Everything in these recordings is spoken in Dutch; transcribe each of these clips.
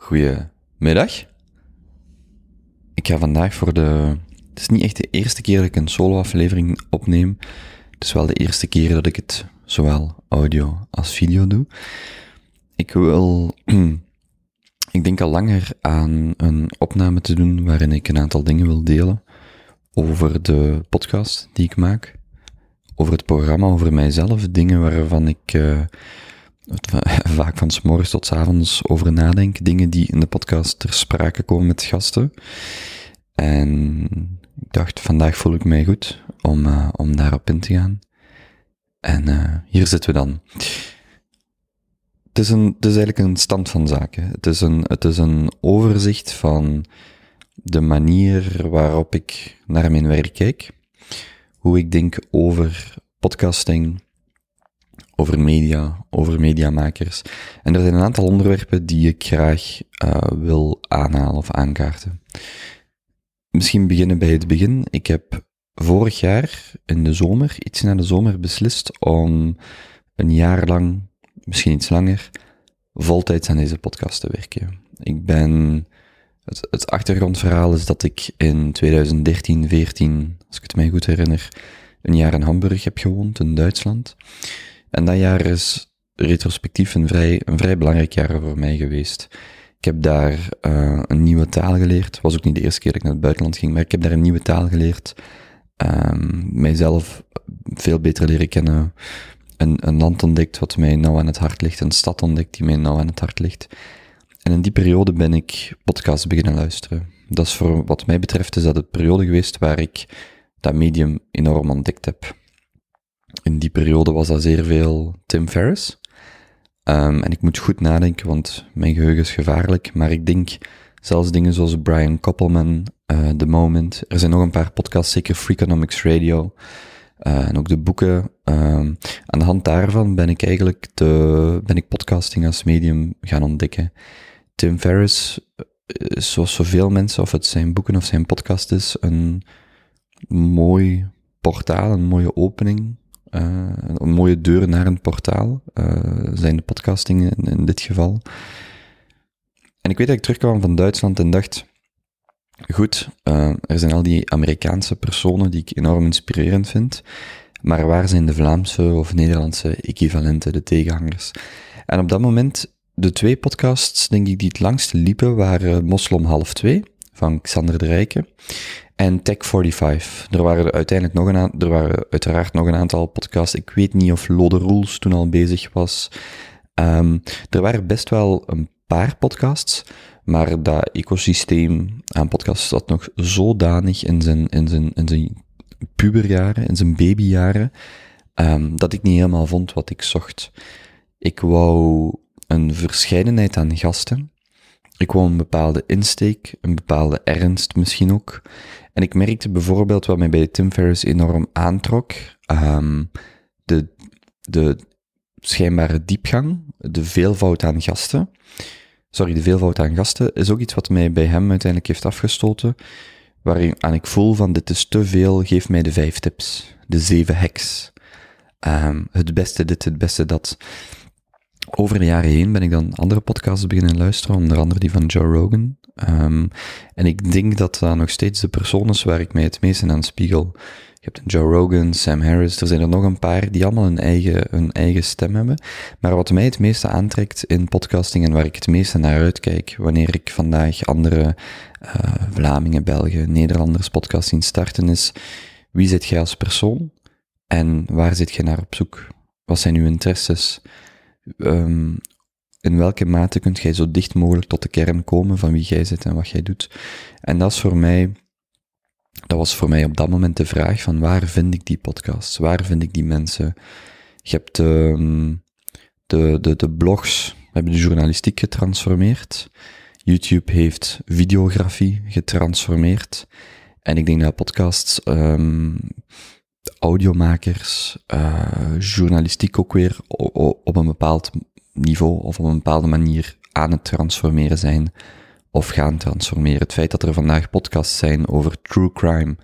Goedemiddag. Ik ga vandaag voor de. Het is niet echt de eerste keer dat ik een solo-aflevering opneem. Het is wel de eerste keer dat ik het zowel audio als video doe. Ik wil. Ik denk al langer aan een opname te doen waarin ik een aantal dingen wil delen over de podcast die ik maak, over het programma, over mijzelf, dingen waarvan ik uh, vaak van s'morgens tot s avonds over nadenk, dingen die in de podcast ter sprake komen met gasten. En ik dacht, vandaag voel ik mij goed om, uh, om daarop in te gaan. En uh, hier zitten we dan. Het is, een, het is eigenlijk een stand van zaken. Het is een, het is een overzicht van de manier waarop ik naar mijn werk kijk. Hoe ik denk over podcasting, over media, over mediamakers. En er zijn een aantal onderwerpen die ik graag uh, wil aanhalen of aankaarten. Misschien beginnen bij het begin. Ik heb vorig jaar in de zomer, iets na de zomer, beslist om een jaar lang, misschien iets langer, voltijds aan deze podcast te werken. Ik ben, het, het achtergrondverhaal is dat ik in 2013, 14, als ik het mij goed herinner, een jaar in Hamburg heb gewoond, in Duitsland. En dat jaar is retrospectief een vrij, een vrij belangrijk jaar voor mij geweest. Ik heb daar uh, een nieuwe taal geleerd. Het was ook niet de eerste keer dat ik naar het buitenland ging, maar ik heb daar een nieuwe taal geleerd. Um, mijzelf veel beter leren kennen. Een, een land ontdekt wat mij nauw aan het hart ligt. Een stad ontdekt die mij nauw aan het hart ligt. En in die periode ben ik podcasts beginnen luisteren. Dat is voor wat mij betreft is dat de periode geweest waar ik dat medium enorm ontdekt heb. In die periode was dat zeer veel Tim Ferriss. Um, en ik moet goed nadenken, want mijn geheugen is gevaarlijk. Maar ik denk zelfs dingen zoals Brian Koppelman, uh, The Moment. Er zijn nog een paar podcasts, zeker Freakonomics Radio. Uh, en ook de boeken. Um, aan de hand daarvan ben ik eigenlijk de, ben ik podcasting als medium gaan ontdekken. Tim Ferriss, zoals zoveel mensen, of het zijn boeken of zijn podcast is, een mooi portaal, een mooie opening, een mooie deur naar een portaal, uh, zijn de podcastingen in, dit geval. En ik weet dat ik terugkwam van Duitsland en dacht, goed, uh, er zijn al die Amerikaanse personen die ik enorm inspirerend vind, maar waar zijn de Vlaamse of Nederlandse equivalenten, de tegenhangers? En op dat moment, de twee podcasts, denk ik, die het langste liepen, waren Moslom Half 2 van Xander de Rijken en Tech45. Er waren uiteindelijk nog een er waren uiteraard nog een aantal podcasts. Ik weet niet of Lode Rules toen al bezig was. Um, er waren best wel een paar podcasts, maar dat ecosysteem aan podcasts zat nog zodanig in zijn, in zijn, in zijn puberjaren, in zijn babyjaren, um, dat ik niet helemaal vond wat ik zocht. Ik wou een verscheidenheid aan gasten. Ik wou een bepaalde insteek, een bepaalde ernst misschien ook. En ik merkte bijvoorbeeld wat mij bij Tim Ferriss enorm aantrok, um, de, de schijnbare diepgang, de veelvoud aan gasten. Sorry, de veelvoud aan gasten is ook iets wat mij bij hem uiteindelijk heeft afgestoten, waaraan ik voel van dit is te veel, geef mij de vijf tips, de zeven hacks. Um, het beste dit, het beste dat over de jaren heen ben ik dan andere podcasts beginnen luisteren, onder andere die van Joe Rogan. Um, en ik denk dat dat nog steeds de persoon is waar ik mij het meest in aan spiegel. Je hebt Joe Rogan, Sam Harris, er zijn er nog een paar die allemaal een eigen, een eigen stem hebben. Maar wat mij het meeste aantrekt in podcasting en waar ik het meeste naar uitkijk, wanneer ik vandaag andere uh, Vlamingen, Belgen, Nederlanders podcast zien starten, is wie zit jij als persoon en waar zit je naar op zoek? Wat zijn uw interesses? um, in welke mate kunt jij zo dicht mogelijk tot de kern komen van wie jij zit en wat jij doet. En dat is voor mij, dat was voor mij op dat moment de vraag van waar vind ik die podcasts, waar vind ik die mensen. Je hebt um, de, de, de blogs, hebben de journalistiek getransformeerd. YouTube heeft videografie getransformeerd. En ik denk dat podcasts um, audiomakers, uh, journalistiek ook weer op een bepaald niveau of op een bepaalde manier aan het transformeren zijn of gaan transformeren. Het feit dat er vandaag podcasts zijn over true crime,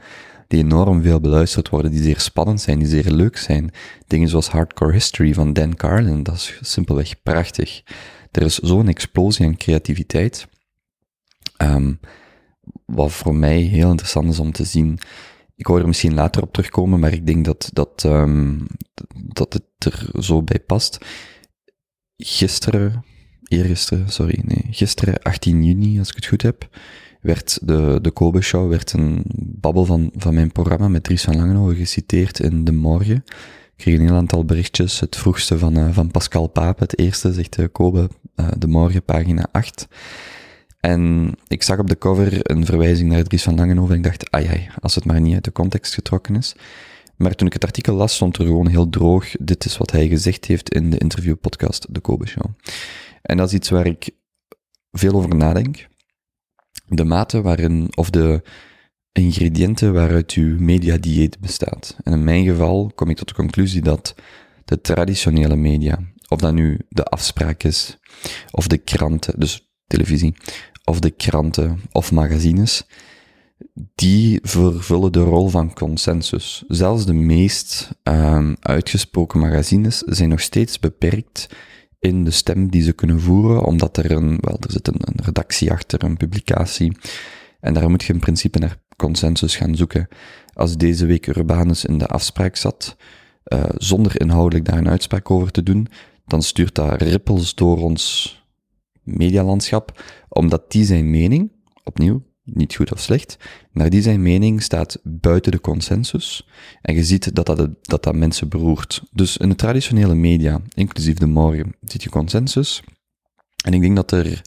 die enorm veel beluisterd worden, die zeer spannend zijn, die zeer leuk zijn. Dingen zoals Hardcore History van Dan Carlin, dat is simpelweg prachtig. er is zo'n explosie aan creativiteit, um, wat voor mij heel interessant is om te zien. Ik wou er misschien later op terugkomen, maar ik denk dat, dat, um, dat het er zo bij past. Gisteren, eergisteren, sorry, nee, gisteren, 18 juni, als ik het goed heb, werd de, de Kobe Show, werd een babbel van, van mijn programma met Dries van Langenhoven geciteerd in De Morgen. Ik kreeg een heel aantal berichtjes, het vroegste van, uh, van Pascal Paap, het eerste, zegt uh, Kobe, uh, De Morgen, pagina 8. En ik zag op de cover een verwijzing naar Dries van Langenhoven en ik dacht, ai, als het maar niet uit de context getrokken is. Maar toen ik het artikel las, stond er gewoon heel droog, dit is wat hij gezegd heeft in de interviewpodcast De Kobe Show. En dat is iets waar ik veel over nadenk. De mate waarin, of de ingrediënten waaruit uw mediadieet bestaat. En in mijn geval kom ik tot de conclusie dat de traditionele media, of dat nu de afspraak is, of de kranten, dus televisie, of de kranten of magazines, die vervullen de rol van consensus. Zelfs de meest um, uitgesproken magazines zijn nog steeds beperkt in de stem die ze kunnen voeren, omdat er een, wel, er zit een, een redactie achter, een publicatie, en daar moet je in principe naar consensus gaan zoeken. Als deze week Urbanus in de afspraak zat, uh, zonder inhoudelijk daar een uitspraak over te doen, dan stuurt dat rippels door ons medialandschap, omdat die zijn mening, opnieuw, niet goed of slecht, maar die zijn mening staat buiten de consensus. En je ziet dat dat, dat, dat mensen beroert. Dus in de traditionele media, inclusief de morgen, ziet je consensus. En ik denk dat er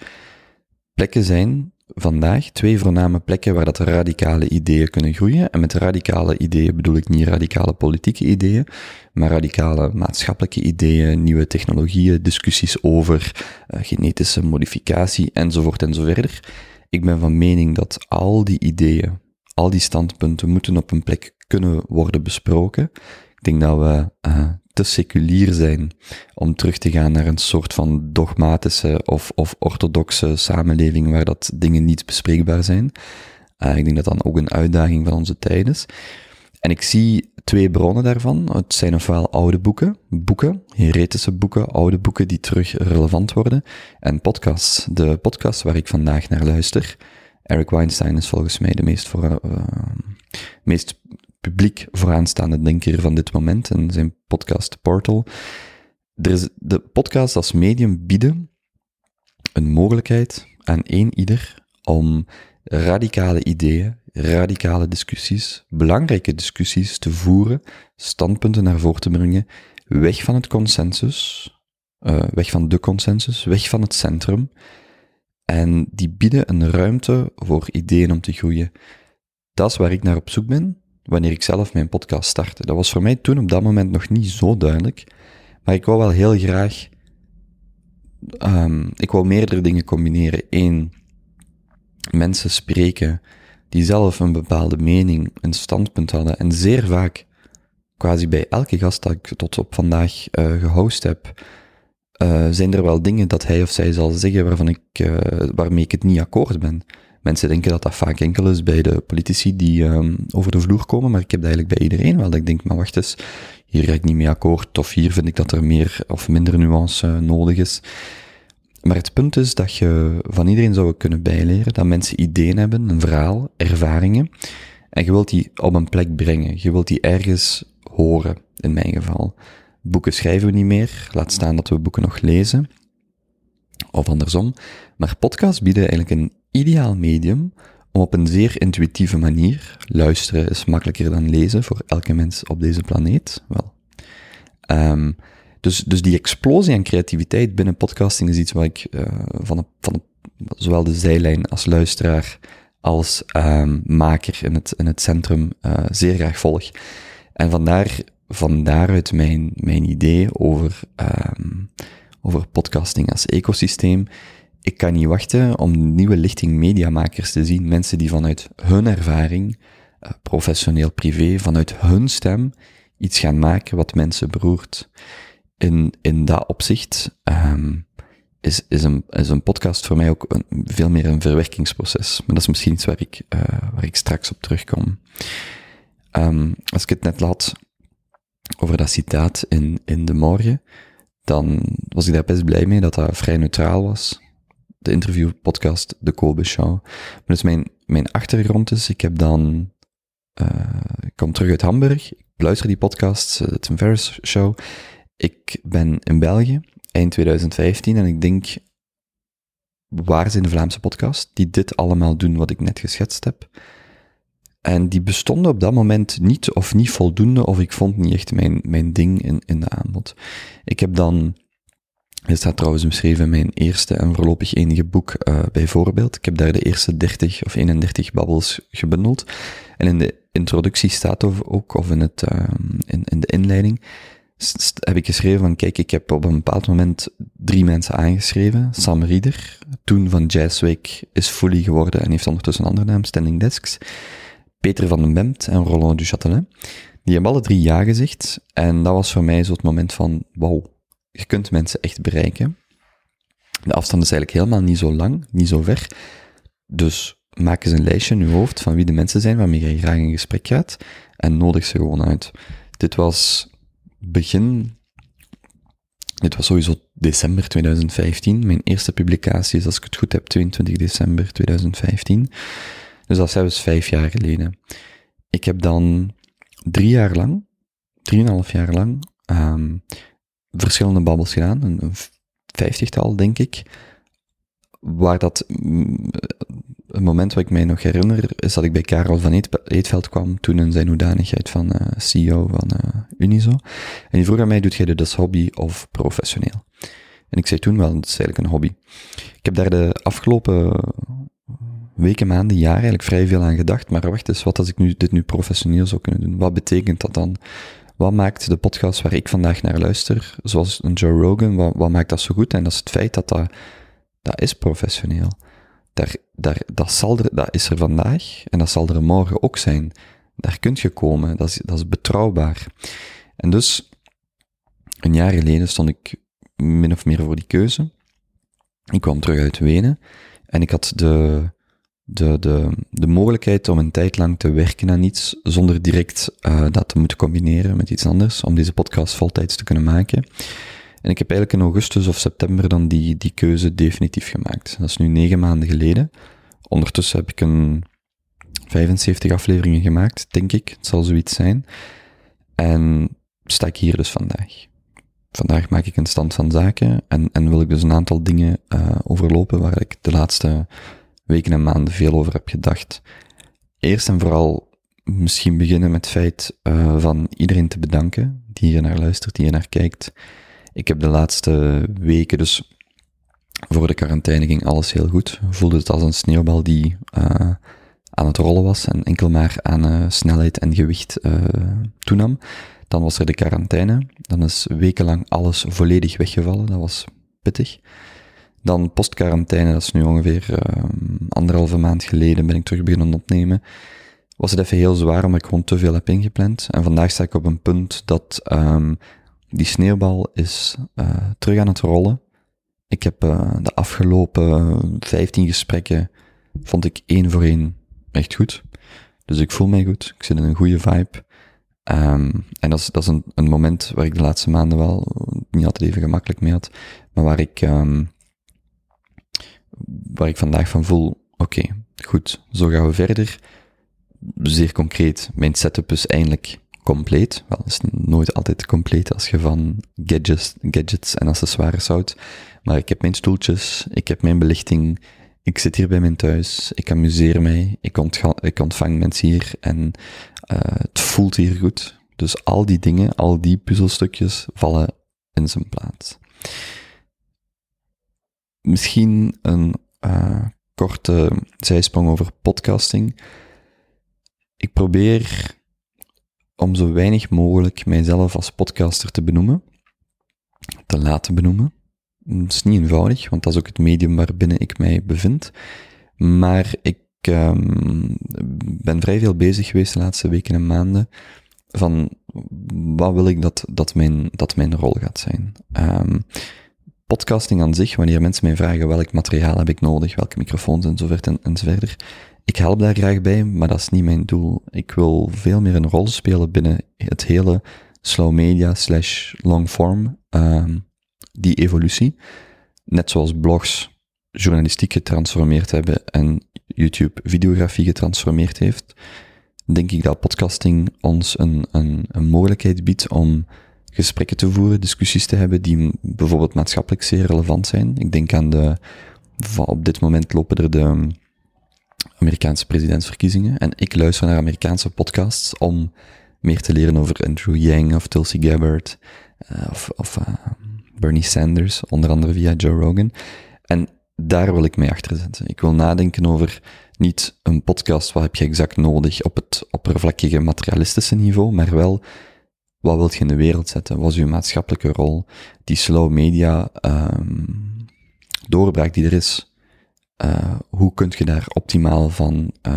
plekken zijn vandaag, twee voorname plekken waar dat radicale ideeën kunnen groeien. En met radicale ideeën bedoel ik niet radicale politieke ideeën, maar radicale maatschappelijke ideeën, nieuwe technologieën, discussies over uh, genetische modificatie enzovoort enzoverder. Ik ben van mening dat al die ideeën, al die standpunten moeten op een plek kunnen worden besproken. Ik denk dat we uh, te seculier zijn om terug te gaan naar een soort van dogmatische of, of orthodoxe samenleving waar dat dingen niet bespreekbaar zijn. Uh, ik denk dat dat ook een uitdaging van onze tijd is. En ik zie twee bronnen daarvan. Het zijn ofwel oude boeken, boeken, heretische boeken, oude boeken die terug relevant worden, en podcasts. De podcast waar ik vandaag naar luister. Eric Weinstein is volgens mij de meest, voor, uh, meest publiek vooraanstaande denker van dit moment en zijn podcast Portal. Er is, de podcast als medium bieden een mogelijkheid aan één ieder om radicale ideeën, radicale discussies, belangrijke discussies te voeren, standpunten naar voren te brengen, weg van het consensus, uh, weg van de consensus, weg van het centrum. En die bieden een ruimte voor ideeën om te groeien. Dat is waar ik naar op zoek ben wanneer ik zelf mijn podcast startte. Dat was voor mij toen op dat moment nog niet zo duidelijk, maar ik wou wel heel graag, um, ik wou meerdere dingen combineren. Eén, mensen spreken die zelf een bepaalde mening, een standpunt hadden en zeer vaak, quasi bij elke gast dat ik tot op vandaag uh, gehost heb, uh, zijn er wel dingen dat hij of zij zal zeggen waarvan ik, uh, waarmee ik het niet akkoord ben. Mensen denken dat dat vaak enkel is bij de politici die um, over de vloer komen, maar ik heb dat eigenlijk bij iedereen wel. Dat ik denk, maar wacht eens, hier ga ik niet mee akkoord, of hier vind ik dat er meer of minder nuance nodig is. Maar het punt is dat je van iedereen zou kunnen bijleren, dat mensen ideeën hebben, een verhaal, ervaringen, en je wilt die op een plek brengen. Je wilt die ergens horen, in mijn geval. Boeken schrijven we niet meer, laat staan dat we boeken nog lezen. Of andersom. Maar podcasts bieden eigenlijk een ideaal medium om op een zeer intuïtieve manier, luisteren is makkelijker dan lezen voor elke mens op deze planeet, wel. Um, dus, dus die explosie aan creativiteit binnen podcasting is iets wat ik uh, van, van zowel de zijlijn als luisteraar als um, maker in het, in het centrum uh, zeer graag volg. En vandaar, vandaaruit mijn, mijn idee over, um, over podcasting als ecosysteem ik kan niet wachten om nieuwe lichting mediamakers te zien. Mensen die vanuit hun ervaring, uh, professioneel privé, vanuit hun stem iets gaan maken wat mensen beroert. In, in dat opzicht um, is, is, een, is een podcast voor mij ook een, veel meer een verwerkingsproces. Maar dat is misschien iets waar ik, uh, waar ik straks op terugkom. Um, als ik het net laat over dat citaat in, in De Morgen, dan was ik daar best blij mee dat dat vrij neutraal was. De interviewpodcast, de Kobe Show. Maar dus mijn, mijn achtergrond is, ik heb dan, uh, ik kom terug uit Hamburg, ik luister die podcast, uh, Tim Ferriss Show. Ik ben in België, eind 2015, en ik denk, waar zijn de Vlaamse podcasts die dit allemaal doen wat ik net geschetst heb? En die bestonden op dat moment niet of niet voldoende, of ik vond niet echt mijn, mijn ding in, in de aanbod. Ik heb dan, dit staat trouwens beschreven mijn eerste en voorlopig enige boek uh, bijvoorbeeld. Ik heb daar de eerste 30 of 31 babbels gebundeld. En in de introductie staat ook, of in, het, uh, in, in de inleiding, heb ik geschreven van, kijk, ik heb op een bepaald moment drie mensen aangeschreven. Sam Rieder, toen van Jazzweek, is Fully geworden en heeft ondertussen een andere naam, Standing Desks. Peter van den Bemt en Roland Duchatelin. Die hebben alle drie ja gezegd. En dat was voor mij zo het moment van, wauw, je kunt mensen echt bereiken. De afstand is eigenlijk helemaal niet zo lang, niet zo ver. Dus maak eens een lijstje in je hoofd van wie de mensen zijn waarmee je graag in gesprek gaat en nodig ze gewoon uit. Dit was begin, dit was sowieso december 2015. Mijn eerste publicatie is, als ik het goed heb, 22 december 2015. Dus dat is zelfs vijf jaar geleden. Ik heb dan drie jaar lang, drieënhalf jaar lang, um, verschillende babbels gedaan, een, een vijftigtal denk ik, waar dat, mm, een moment wat ik mij nog herinner, is dat ik bij Karel van Eetveld kwam, toen in zijn hoedanigheid van uh, CEO van uh, Unizo. En die vroeg aan mij, doet jij dit als hobby of professioneel? En ik zei toen wel, het is eigenlijk een hobby. Ik heb daar de afgelopen weken, maanden, jaren eigenlijk vrij veel aan gedacht. Maar wacht eens, wat als ik nu, dit nu professioneel zou kunnen doen? Wat betekent dat dan? Wat maakt de podcast waar ik vandaag naar luister, zoals een Joe Rogan, wat, wat maakt dat zo goed? En dat is het feit dat dat, dat is professioneel. Daar, daar, dat, zal er, dat is er vandaag en dat zal er morgen ook zijn. Daar kunt je komen, dat is, dat is betrouwbaar. En dus, een jaar geleden stond ik min of meer voor die keuze. Ik kwam terug uit Wenen en ik had de, de, de, de mogelijkheid om een tijd lang te werken aan iets zonder direct uh, dat te moeten combineren met iets anders, om deze podcast voltijds te kunnen maken. En ik heb eigenlijk in augustus of september dan die, die keuze definitief gemaakt. Dat is nu negen maanden geleden. Ondertussen heb ik een 75 afleveringen gemaakt, denk ik. Het zal zoiets zijn. En sta ik hier dus vandaag. Vandaag maak ik een stand van zaken en, en wil ik dus een aantal dingen uh, overlopen waar ik de laatste weken en maanden veel over heb gedacht. Eerst en vooral misschien beginnen met het feit uh, van iedereen te bedanken die hier naar luistert, die hier naar kijkt. Ik heb de laatste weken, dus voor de quarantaine ging alles heel goed. Voelde het als een sneeuwbal die uh, aan het rollen was en enkel maar aan uh, snelheid en gewicht toenam. Dan was er de quarantaine. Dan is wekenlang alles volledig weggevallen. Dat was pittig. Dan postquarantaine, dat is nu ongeveer uh, anderhalve maand geleden, ben ik terug beginnen opnemen. Was het even heel zwaar, omdat ik gewoon te veel heb ingepland. En vandaag sta ik op een punt dat um, die sneeuwbal is uh, terug aan het rollen. Ik heb uh, de afgelopen 15 gesprekken, vond ik één voor één echt goed. Dus ik voel mij goed, ik zit in een goede vibe. Um, en dat is, dat is een, moment waar ik de laatste maanden wel niet altijd even gemakkelijk mee had, maar waar ik um, waar ik vandaag van voel, oké, goed, zo gaan we verder. Zeer concreet, mijn setup is eindelijk compleet. Wel, is nooit altijd compleet als je van gadgets, gadgets en accessoires houdt. Maar ik heb mijn stoeltjes, ik heb mijn belichting, ik zit hier bij mijn thuis, ik amuseer mij, ik, ik ontvang mensen hier en uh, het voelt hier goed. Dus al die dingen, al die puzzelstukjes vallen in zijn plaats. Misschien een uh, korte zijsprong over podcasting. Ik probeer om zo weinig mogelijk mijzelf als podcaster te benoemen, te laten benoemen. Dat is niet eenvoudig, want dat is ook het medium waarbinnen ik mij bevind. Maar ik um, ben vrij veel bezig geweest de laatste weken en maanden van wat wil ik dat, dat, mijn, dat mijn rol gaat zijn. Um, podcasting aan zich, wanneer mensen mij vragen welk materiaal heb ik nodig, welke microfoons enzovoort en, enzoverder. Ik help daar graag bij, maar dat is niet mijn doel. Ik wil veel meer een rol spelen binnen het hele slow media slash long form um, die evolutie. Net zoals blogs journalistiek getransformeerd hebben en YouTube videografie getransformeerd heeft, denk ik dat podcasting ons een, een, een mogelijkheid biedt om gesprekken te voeren, discussies te hebben die bijvoorbeeld maatschappelijk zeer relevant zijn. Ik denk aan de, op dit moment lopen er de Amerikaanse presidentsverkiezingen en ik luister naar Amerikaanse podcasts om meer te leren over Andrew Yang of Tulsi Gabbard uh, of, of uh, Bernie Sanders, onder andere via Joe Rogan. En daar wil ik mee achter zetten. Ik wil nadenken over niet een podcast, wat heb je exact nodig op het oppervlakkige materialistische niveau, maar wel, wat wilt je in de wereld zetten? Wat is uw maatschappelijke rol? Die slow media um, doorbraak die er is, uh, hoe kun je daar optimaal van uh,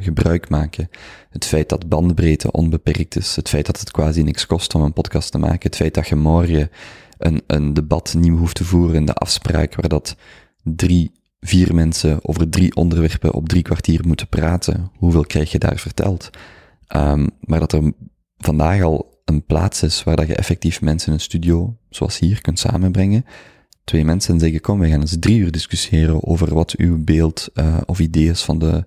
gebruik maken? Het feit dat bandbreedte onbeperkt is, het feit dat het quasi niks kost om een podcast te maken, het feit dat je morgen een, een debat nieuw hoeft te voeren in de afspraak waar dat drie, vier mensen over drie onderwerpen op drie kwartier moeten praten, hoeveel krijg je daar verteld? Um, maar dat er vandaag al een plaats is waar dat je effectief mensen in een studio, zoals hier, kunt samenbrengen. Twee mensen en zeggen, kom, we gaan eens drie uur discussiëren over wat uw beeld uh, of idee is van de,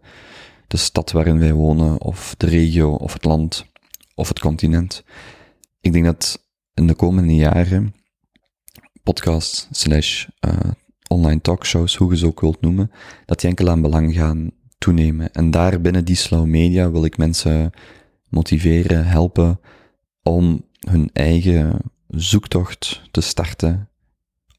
de stad waarin wij wonen, of de regio, of het land, of het continent. Ik denk dat in de komende jaren podcasts slash uh, online talkshows, hoe je ze ook wilt noemen, dat die enkel aan belang gaan toenemen. En daar binnen die slow media wil ik mensen motiveren, helpen om hun eigen zoektocht te starten,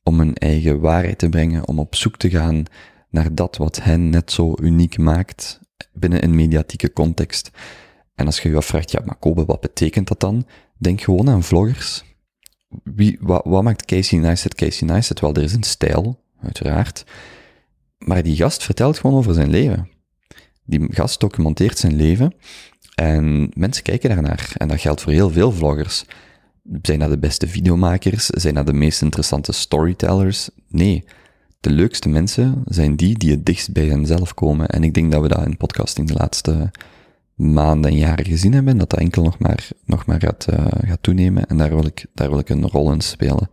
om hun eigen waarheid te brengen, om op zoek te gaan naar dat wat hen net zo uniek maakt binnen een mediatieke context. En als je je afvraagt, ja, maar Kobe, wat betekent dat dan? Denk gewoon aan vloggers. Wie, wat, maakt Casey Neistat Casey Neistat? Wel, er is een stijl, uiteraard. Maar die gast vertelt gewoon over zijn leven. Die gast documenteert zijn leven en mensen kijken daarnaar. En dat geldt voor heel veel vloggers. Zijn dat de beste videomakers? Zijn dat de meest interessante storytellers? Nee. De leukste mensen zijn die die het dichtst bij henzelf komen. En ik denk dat we dat in podcasting de laatste maanden en jaren gezien hebben. Dat dat enkel nog maar, nog maar gaat, uh, gaat toenemen. En daar wil, ik, daar wil ik een rol in spelen.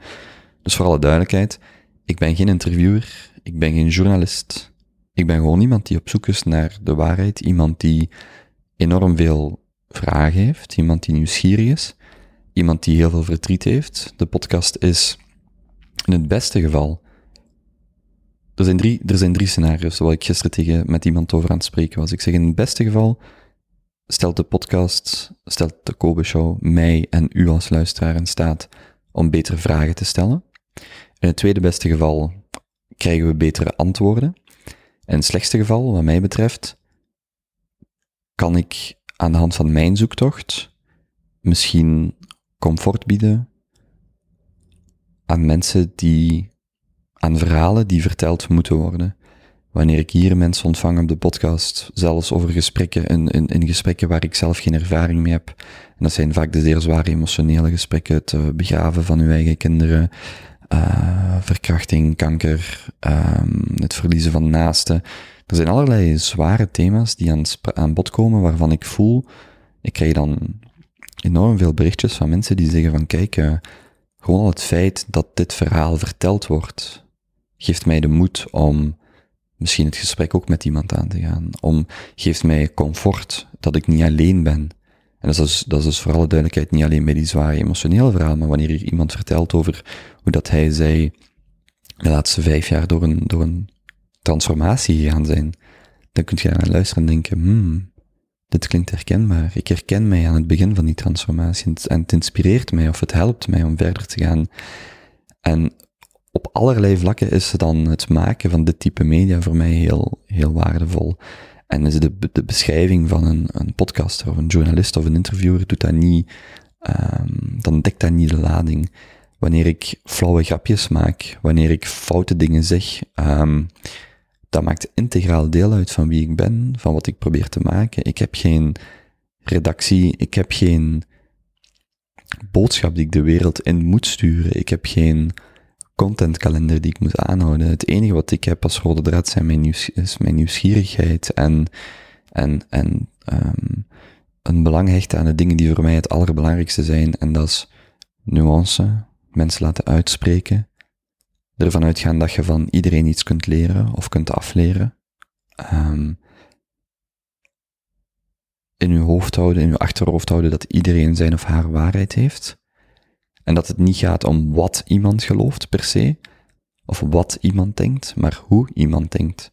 Dus voor alle duidelijkheid, ik ben geen interviewer, ik ben geen journalist. Ik ben gewoon iemand die op zoek is naar de waarheid, iemand die enorm veel vragen heeft, iemand die nieuwsgierig is, iemand die heel veel verdriet heeft. De podcast is in het beste geval. Er zijn drie, er zijn drie scenario's waar ik gisteren tegen met iemand over aan het spreken was. Ik zeg in het beste geval stelt de podcast, stelt de Kobe Show mij en u als luisteraar in staat om betere vragen te stellen. In het tweede beste geval krijgen we betere antwoorden. In het slechtste geval, wat mij betreft, kan ik aan de hand van mijn zoektocht misschien comfort bieden aan mensen die, aan verhalen die verteld moeten worden. Wanneer ik hier mensen ontvang op de podcast, zelfs over gesprekken, in, in, gesprekken waar ik zelf geen ervaring mee heb. En dat zijn vaak de zeer zware emotionele gesprekken, het eh, begraven van uw eigen kinderen, uh, verkrachting, kanker, um, het verliezen van naasten. Er zijn allerlei zware thema's die aan, aan bod komen waarvan ik voel, ik krijg dan enorm veel berichtjes van mensen die zeggen van kijk, uh, gewoon al het feit dat dit verhaal verteld wordt, geeft mij de moed om misschien het gesprek ook met iemand aan te gaan. Om, geeft mij comfort dat ik niet alleen ben. En dat is, dus, dat is dus voor alle duidelijkheid niet alleen bij die zware emotionele verhaal, maar wanneer hier iemand vertelt over hoe dat hij, zij de laatste vijf jaar door een, door een transformatie gegaan zijn, dan kun je naar luisteren en denken, hmm, dit klinkt herkenbaar. Ik herken mij aan het begin van die transformatie en het inspireert mij of het helpt mij om verder te gaan. En op allerlei vlakken is dan het maken van dit type media voor mij heel, heel waardevol. En is de, de beschrijving van een, een podcaster of een journalist of een interviewer doet dat niet, um, dan dekt dat niet de lading. Wanneer ik flauwe grapjes maak, wanneer ik foute dingen zeg, um, dat maakt integraal deel uit van wie ik ben, van wat ik probeer te maken. Ik heb geen redactie, ik heb geen boodschap die ik de wereld in moet sturen. Ik heb geen contentkalender die ik moet aanhouden. Het enige wat ik heb als rode draad zijn mijn is mijn nieuwsgierigheid en, en, en um, een belang hechten aan de dingen die voor mij het allerbelangrijkste zijn. En dat is nuance, mensen laten uitspreken, ervan uitgaan dat je van iedereen iets kunt leren of kunt afleren. Um, in uw hoofd houden, in uw achterhoofd houden dat iedereen zijn of haar waarheid heeft. En dat het niet gaat om wat iemand gelooft per se, of wat iemand denkt, maar hoe iemand denkt.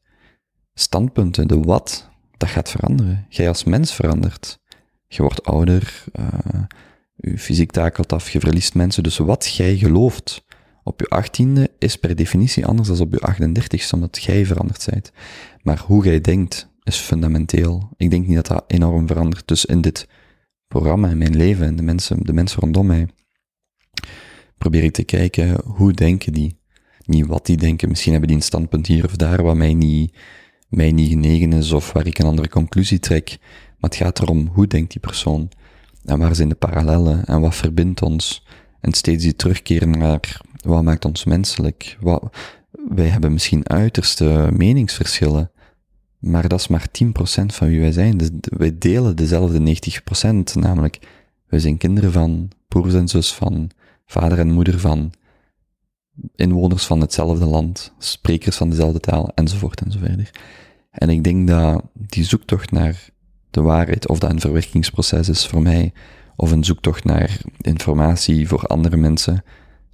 Standpunten, de wat, dat gaat veranderen. Jij als mens verandert. Je wordt ouder, uh, je fysiek takelt af, je verliest mensen. Dus wat jij gelooft op je achttiende is per definitie anders dan op je 38ste, omdat jij veranderd bent. Maar hoe jij denkt is fundamenteel. Ik denk niet dat dat enorm verandert. Dus in dit programma, in mijn leven, en de mensen, de mensen rondom mij, probeer ik te kijken, hoe denken die? Niet wat die denken, misschien hebben die een standpunt hier of daar wat mij niet, mij niet genegen is, of waar ik een andere conclusie trek. Maar het gaat erom, hoe denkt die persoon? En waar zijn de parallellen? En wat verbindt ons? En steeds die terugkeren naar, wat maakt ons menselijk? Wat, wij hebben misschien uiterste meningsverschillen, maar dat is maar 10% van wie wij zijn. Dus wij delen dezelfde 90%, namelijk wij zijn kinderen van broers en zus van vader en moeder van inwoners van hetzelfde land, sprekers van dezelfde taal, enzovoort enzoverder. En ik denk dat die zoektocht naar de waarheid, of dat een verwerkingsproces is voor mij, of een zoektocht naar informatie voor andere mensen,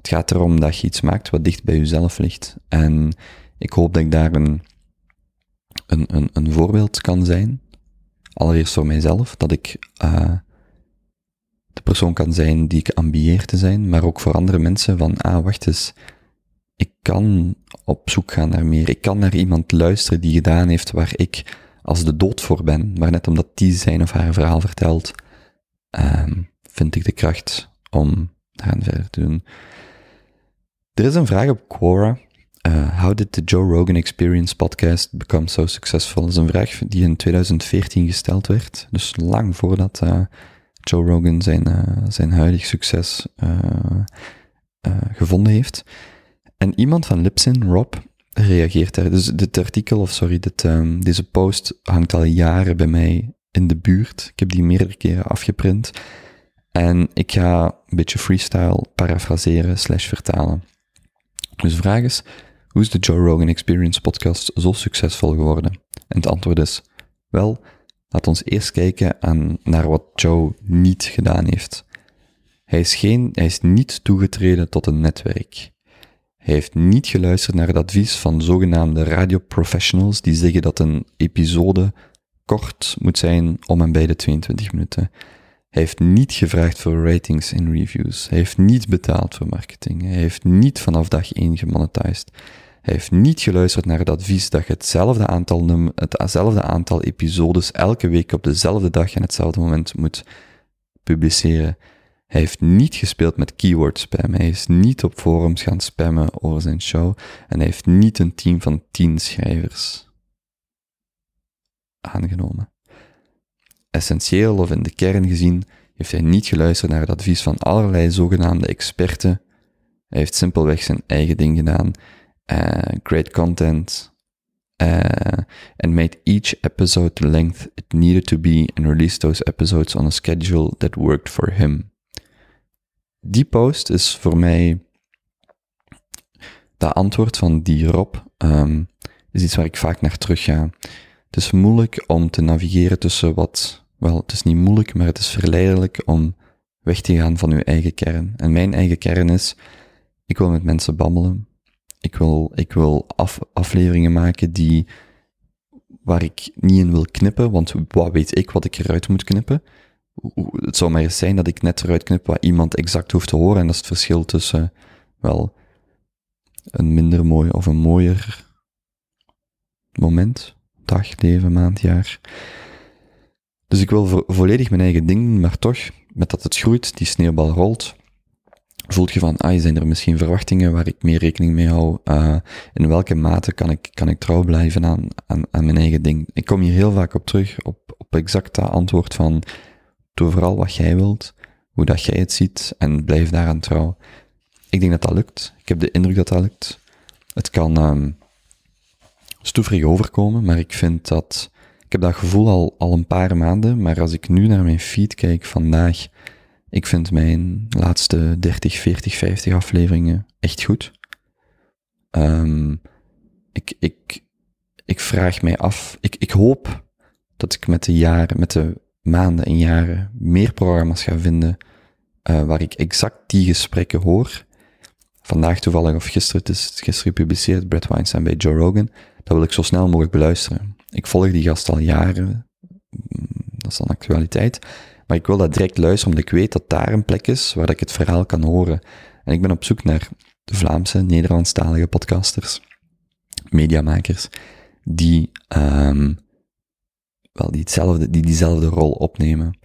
het gaat erom dat je iets maakt wat dicht bij jezelf ligt. En ik hoop dat ik daar een, een, een, een voorbeeld kan zijn. Allereerst voor mijzelf, dat ik uh, de persoon kan zijn die ik ambieer te zijn, maar ook voor andere mensen van, ah, wacht eens, ik kan op zoek gaan naar meer. Ik kan naar iemand luisteren die gedaan heeft waar ik als de dood voor ben, maar net omdat die zijn of haar verhaal vertelt, um, vind ik de kracht om daaraan verder te doen. Er is een vraag op Quora. Uh, how did the Joe Rogan Experience podcast become so successful? Dat is een vraag die in 2014 gesteld werd, dus lang voordat uh, Joe Rogan zijn, uh, zijn huidig succes gevonden heeft. En iemand van Lipsin, Rob, reageert daar. Dus dit artikel, of sorry, dit, um, deze post hangt al jaren bij mij in de buurt. Ik heb die meerdere keren afgeprint. En ik ga een beetje freestyle parafraseren slash vertalen. Dus de vraag is, hoe is de Joe Rogan Experience podcast zo succesvol geworden? En het antwoord is, wel, laat ons eerst kijken aan, naar wat Joe niet gedaan heeft. Hij is, geen, hij is niet toegetreden tot een netwerk. Hij heeft niet geluisterd naar het advies van zogenaamde radioprofessionals die zeggen dat een episode kort moet zijn om en bij de 22 minuten. Hij heeft niet gevraagd voor ratings en reviews. Hij heeft niet betaald voor marketing. Hij heeft niet vanaf dag 1 gemonetized. Hij heeft niet geluisterd naar het advies dat je hetzelfde aantal, hetzelfde aantal episodes elke week op dezelfde dag en hetzelfde moment moet publiceren. Hij heeft niet gespeeld met keyword spam. Hij is niet op forums gaan spammen over zijn show. En hij heeft niet een team van 10 schrijvers aangenomen. Essentieel of in de kern gezien heeft hij niet geluisterd naar het advies van allerlei zogenaamde experten. Hij heeft simpelweg zijn eigen ding gedaan. Uh, great content. Uh, and made each episode the length it needed to be and released those episodes on a schedule that worked for him. Die post is voor mij dat antwoord van die Rob, um, is iets waar ik vaak naar terug ga. Het is moeilijk om te navigeren tussen wat, wel, het is niet moeilijk, maar het is verleidelijk om weg te gaan van uw eigen kern. En mijn eigen kern is, ik wil met mensen babbelen. Ik wil, ik wil af, afleveringen maken die, waar ik niet in wil knippen, want wat weet ik wat ik eruit moet knippen. Het zou maar eens zijn dat ik net eruit knip wat iemand exact hoeft te horen, en dat is het verschil tussen, wel, een minder mooi of een mooier moment dag, leven, maand, jaar. Dus ik wil vo volledig mijn eigen ding doen, maar toch, met dat het groeit, die sneeuwbal rolt, voelt je van, ah, zijn er misschien verwachtingen waar ik meer rekening mee hou? Uh, in welke mate kan ik, kan ik trouw blijven aan, aan, aan mijn eigen ding? Ik kom hier heel vaak op terug, op, op exact dat antwoord van, doe vooral wat jij wilt, hoe dat jij het ziet, en blijf daaraan trouw. Ik denk dat dat lukt. Ik heb de indruk dat dat lukt. Het kan, um, overkomen, maar ik vind dat, ik heb dat gevoel al, al een paar maanden, maar als ik nu naar mijn feed kijk vandaag, ik vind mijn laatste 30, 40, 50 afleveringen echt goed. Um, ik, ik, ik vraag mij af, ik, ik hoop dat ik met de jaren, met de maanden en jaren meer programma's ga vinden uh, waar ik exact die gesprekken hoor. Vandaag toevallig, of gisteren, het is gisteren gepubliceerd, Brett Weinstein bij Joe Rogan. Dat wil ik zo snel mogelijk beluisteren. Ik volg die gast al jaren. Dat is dan actualiteit. Maar ik wil dat direct luisteren, omdat ik weet dat daar een plek is waar ik het verhaal kan horen. En ik ben op zoek naar de Vlaamse, Nederlandstalige podcasters, mediamakers, die, um, wel, die, hetzelfde, die diezelfde rol opnemen.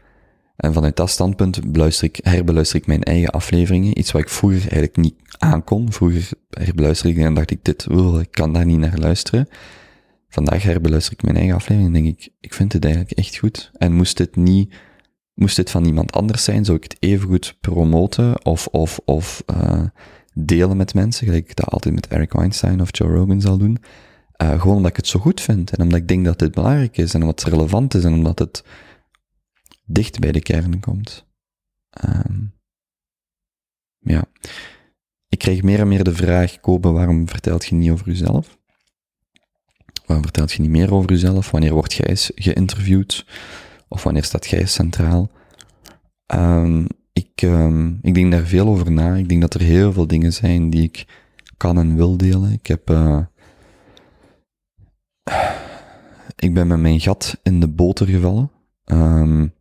En vanuit dat standpunt beluister ik, herbeluister ik mijn eigen afleveringen. Iets wat ik vroeger eigenlijk niet aankon. Vroeger herbeluisterde ik en dacht ik, dit, oh, ik kan daar niet naar luisteren. Vandaag herbeluister ik mijn eigen aflevering en denk ik, ik vind het eigenlijk echt goed. En moest dit niet, moest dit van iemand anders zijn, zou ik het even goed promoten of, of, of uh, delen met mensen, gelijk ik dat altijd met Eric Weinstein of Joe Rogan zal doen. Uh, gewoon omdat ik het zo goed vind en omdat ik denk dat dit belangrijk is en omdat het relevant is en omdat het dicht bij de kern komt. Um, ja. Ik krijg meer en meer de vraag, Kobe, waarom vertelt je niet over jezelf? Waarom vertelt je niet meer over jezelf? Wanneer wordt jij geïnterviewd? Of wanneer staat jij centraal? Um, ik, um, ik denk daar veel over na. Ik denk dat er heel veel dingen zijn die ik kan en wil delen. Ik heb, uh, ik ben met mijn gat in de boter gevallen. Um,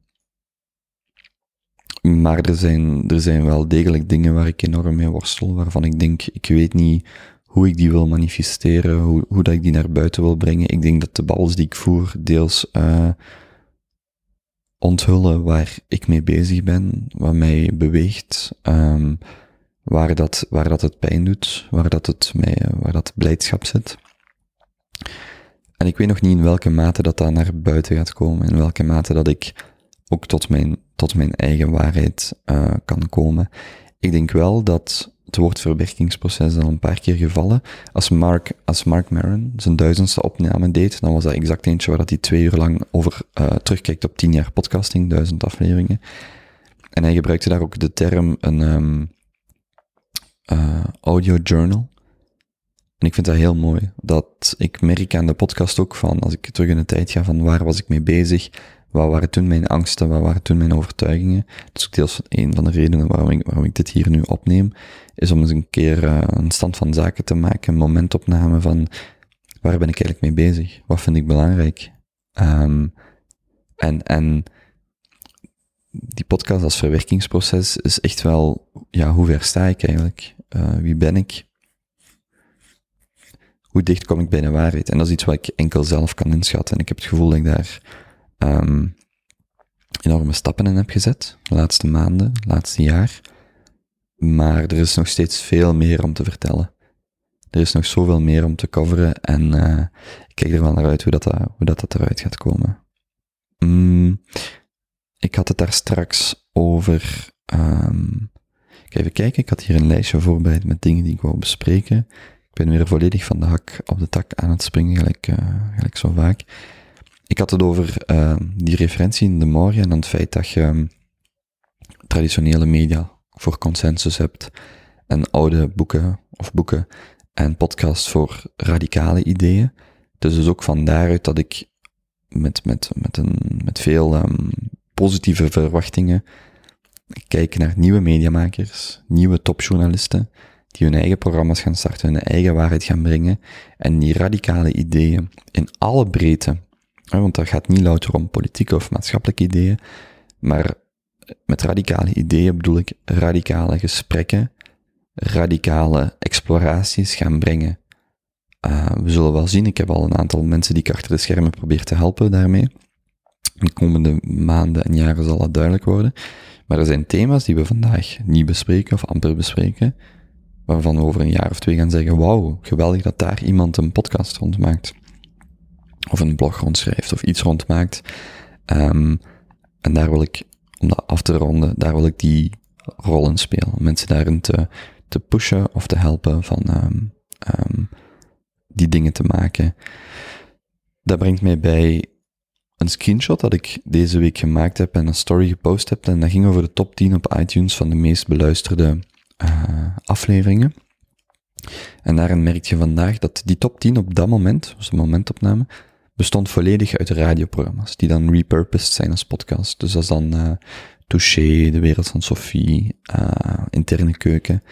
maar er zijn, er zijn wel degelijk dingen waar ik enorm mee worstel, waarvan ik denk, ik weet niet hoe ik die wil manifesteren, hoe, hoe dat ik die naar buiten wil brengen. Ik denk dat de babbels die ik voer deels uh, onthullen waar ik mee bezig ben, wat mij beweegt, um, waar, dat, waar dat het pijn doet, waar dat het mij, waar dat blijdschap zit. En ik weet nog niet in welke mate dat dat naar buiten gaat komen, in welke mate dat ik ook tot mijn, tot mijn eigen waarheid uh, kan komen. Ik denk wel dat het woord verwerkingsproces al een paar keer gevallen. Als Mark, als Mark Maron zijn duizendste opname deed, dan was dat exact eentje waar dat hij twee uur lang over uh, terugkijkt op tien jaar podcasting, duizend afleveringen. En hij gebruikte daar ook de term een um, uh, audio journal. En ik vind dat heel mooi. Dat ik merk aan de podcast ook van, als ik terug in de tijd ga, van waar was ik mee bezig? Wat waren toen mijn angsten? Wat waren toen mijn overtuigingen? Dat is ook deels een van de redenen waarom ik, waarom ik dit hier nu opneem. Is om eens een keer uh, een stand van zaken te maken. Een momentopname van waar ben ik eigenlijk mee bezig? Wat vind ik belangrijk? Um, en, en die podcast als verwerkingsproces is echt wel, ja, hoe ver sta ik eigenlijk? Uh, wie ben ik? Hoe dicht kom ik bij de waarheid? En dat is iets wat ik enkel zelf kan inschatten. En ik heb het gevoel dat ik daar um, enorme stappen in heb gezet, de laatste maanden, het laatste jaar. Maar er is nog steeds veel meer om te vertellen. Er is nog zoveel meer om te coveren en uh, ik kijk er wel naar uit hoe dat, uh, hoe dat, dat eruit gaat komen. Mm, ik had het daar straks over. Um, even kijken, ik had hier een lijstje voorbereid met dingen die ik wou bespreken. Ik ben weer volledig van de hak op de tak aan het springen, gelijk, uh, gelijk zo vaak. Ik had het over uh, die referentie in de morgen en het feit dat je um, traditionele media voor consensus hebt en oude boeken of boeken en podcasts voor radicale ideeën. Dus dus ook van daaruit dat ik met, met, met, een, met veel um, positieve verwachtingen kijk naar nieuwe mediamakers, nieuwe topjournalisten, die hun eigen programma's gaan starten, hun eigen waarheid gaan brengen en die radicale ideeën in alle breedte want dat gaat niet louter om politieke of maatschappelijke ideeën, maar met radicale ideeën bedoel ik radicale gesprekken, radicale exploraties gaan brengen. Uh, we zullen wel zien, ik heb al een aantal mensen die ik achter de schermen probeer te helpen daarmee. De komende maanden en jaren zal dat duidelijk worden. Maar er zijn thema's die we vandaag niet bespreken of amper bespreken, waarvan we over een jaar of twee gaan zeggen, wauw, geweldig dat daar iemand een podcast rond maakt of een blog rondschrijft of iets rondmaakt. Um, en daar wil ik, om dat af te ronden, daar wil ik die rollen spelen. Om mensen daarin te, te pushen of te helpen van um, um, die dingen te maken. Dat brengt mij bij een screenshot dat ik deze week gemaakt heb en een story gepost heb. En dat ging over de top 10 op iTunes van de meest beluisterde uh, afleveringen. En daarin merk je vandaag dat die top 10 op dat moment, was de momentopname, bestond volledig uit radioprogramma's, die dan repurposed zijn als podcast. Dus dat is dan uh, Touché, De Wereld van Sophie, uh, Interne Keuken.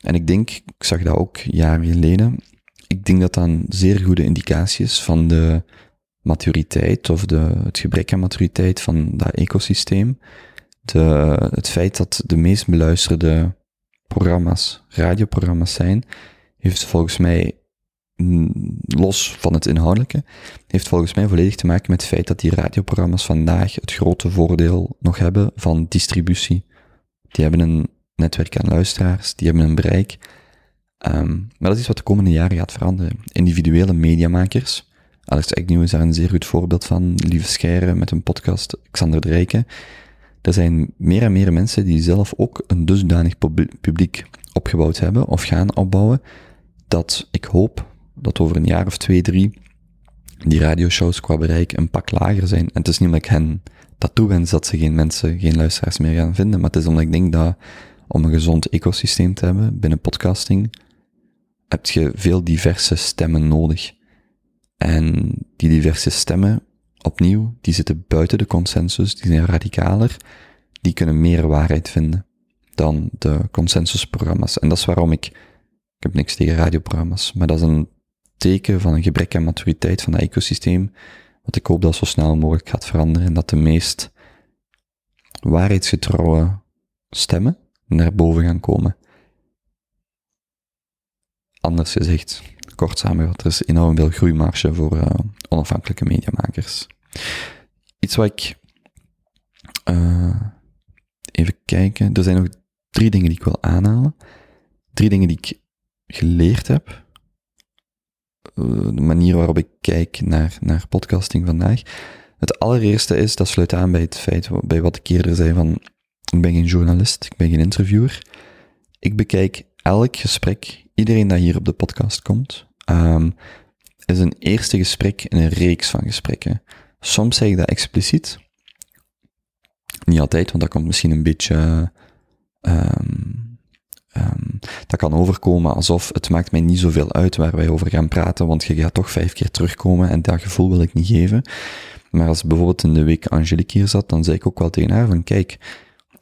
En ik denk, ik zag dat ook jaren geleden, ik denk dat dat een zeer goede indicatie is van de maturiteit of de, het gebrek aan maturiteit van dat ecosysteem. De, het feit dat de meest beluisterde programma's radioprogramma's zijn, heeft volgens mij, los van het inhoudelijke, heeft volgens mij volledig te maken met het feit dat die radioprogramma's vandaag het grote voordeel nog hebben van distributie. Die hebben een netwerk aan luisteraars, die hebben een bereik. Um, maar dat is wat de komende jaren gaat veranderen. Individuele mediamakers, Alex Agnew is daar een zeer goed voorbeeld van, Lieve Scheire met een podcast, Xander de Rijken. Er zijn meer en meer mensen die zelf ook een dusdanig publiek opgebouwd hebben of gaan opbouwen, dat ik hoop dat over een jaar of twee, drie, die radioshows qua bereik een pak lager zijn. En het is niet omdat ik hen dat toewens dat ze geen mensen, geen luisteraars meer gaan vinden, maar het is omdat ik denk dat om een gezond ecosysteem te hebben binnen podcasting, heb je veel diverse stemmen nodig. En die diverse stemmen, opnieuw, die zitten buiten de consensus, die zijn radicaler, die kunnen meer waarheid vinden dan de consensusprogramma's. En dat is waarom ik, ik heb niks tegen radioprogramma's, maar dat is een teken van een gebrek aan maturiteit van dat ecosysteem, wat ik hoop dat zo snel mogelijk gaat veranderen en dat de meest waarheidsgetrouwe stemmen naar boven gaan komen. Anders gezegd, kort samengevat, er is enorm veel groeimarge voor uh, onafhankelijke mediamakers. Iets wat ik, uh, even kijken, er zijn nog drie dingen die ik wil aanhalen. Drie dingen die ik geleerd heb. Uh, de manier waarop ik kijk naar, naar podcasting vandaag. Het allereerste is, dat sluit aan bij het feit, bij wat ik eerder zei van, ik ben geen journalist, ik ben geen interviewer. Ik bekijk elk gesprek, iedereen dat hier op de podcast komt, um, is een eerste gesprek in een reeks van gesprekken. Soms zeg ik dat expliciet. Niet altijd, want dat komt misschien een beetje, um, um, dat kan overkomen alsof het maakt mij niet zoveel uit waar wij over gaan praten, want je gaat toch vijf keer terugkomen en dat gevoel wil ik niet geven. Maar als bijvoorbeeld in de week Angelique hier zat, dan zei ik ook wel tegen haar van, kijk,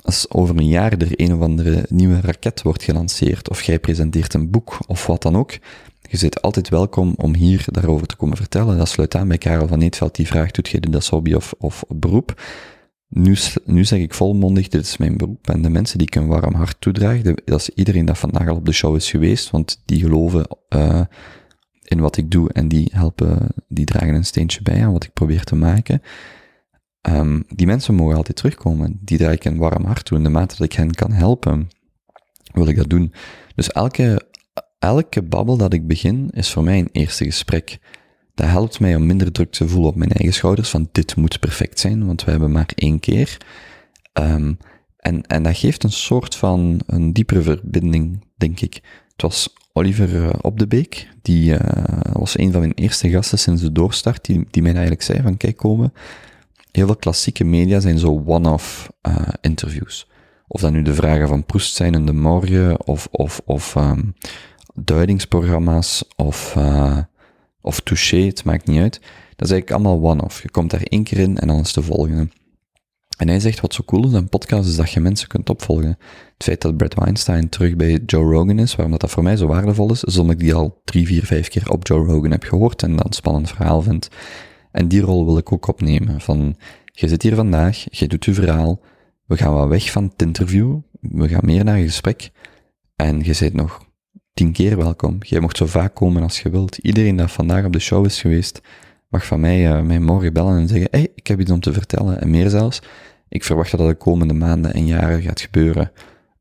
als over een jaar er een of andere nieuwe raket wordt gelanceerd, of jij presenteert een boek, of wat dan ook, je zit altijd welkom om hier daarover te komen vertellen. Dat sluit aan bij Karel van Eetveld, die vraagt, doet je dit als hobby of, of beroep? Nu, nu zeg ik volmondig, dit is mijn beroep. En de mensen die ik een warm hart toedraag, dat is iedereen dat vandaag al op de show is geweest, want die geloven uh, in wat ik doe en die helpen, die dragen een steentje bij aan wat ik probeer te maken. Um, die mensen mogen altijd terugkomen. Die draag ik een warm hart toe. In de mate dat ik hen kan helpen, wil ik dat doen. Dus elke, elke babbel dat ik begin, is voor mij een eerste gesprek. Dat helpt mij om minder druk te voelen op mijn eigen schouders, van dit moet perfect zijn, want we hebben maar één keer. Um, en, en dat geeft een soort van een diepere verbinding, denk ik. Het was Oliver uh, Op de Beek, die uh, was een van mijn eerste gasten sinds de doorstart, die, die mij eigenlijk zei van kijk komen, heel veel klassieke media zijn zo one-off uh, interviews. Of dat nu de vragen van Proest zijn in de morgen, of, of, of um, duidingsprogramma's, of, of touché, het maakt niet uit. Dat is eigenlijk allemaal one-off. Je komt daar één keer in en dan is de volgende. En hij zegt, wat zo cool is aan podcast, is dat je mensen kunt opvolgen. Het feit dat Brad Weinstein terug bij Joe Rogan is, waarom dat, dat voor mij zo waardevol is, is omdat ik die al drie, vier, vijf keer op Joe Rogan heb gehoord en dat een spannend verhaal vind. En die rol wil ik ook opnemen. Van, je zit hier vandaag, je doet je verhaal, we gaan wel weg van het interview, we gaan meer naar een gesprek, en je zit nog tien keer welkom. Je mocht zo vaak komen als je wilt. Iedereen dat vandaag op de show is geweest, mag van mij, mij morgen bellen en zeggen, hey, ik heb iets om te vertellen, en meer zelfs. Ik verwacht dat dat de komende maanden en jaren gaat gebeuren.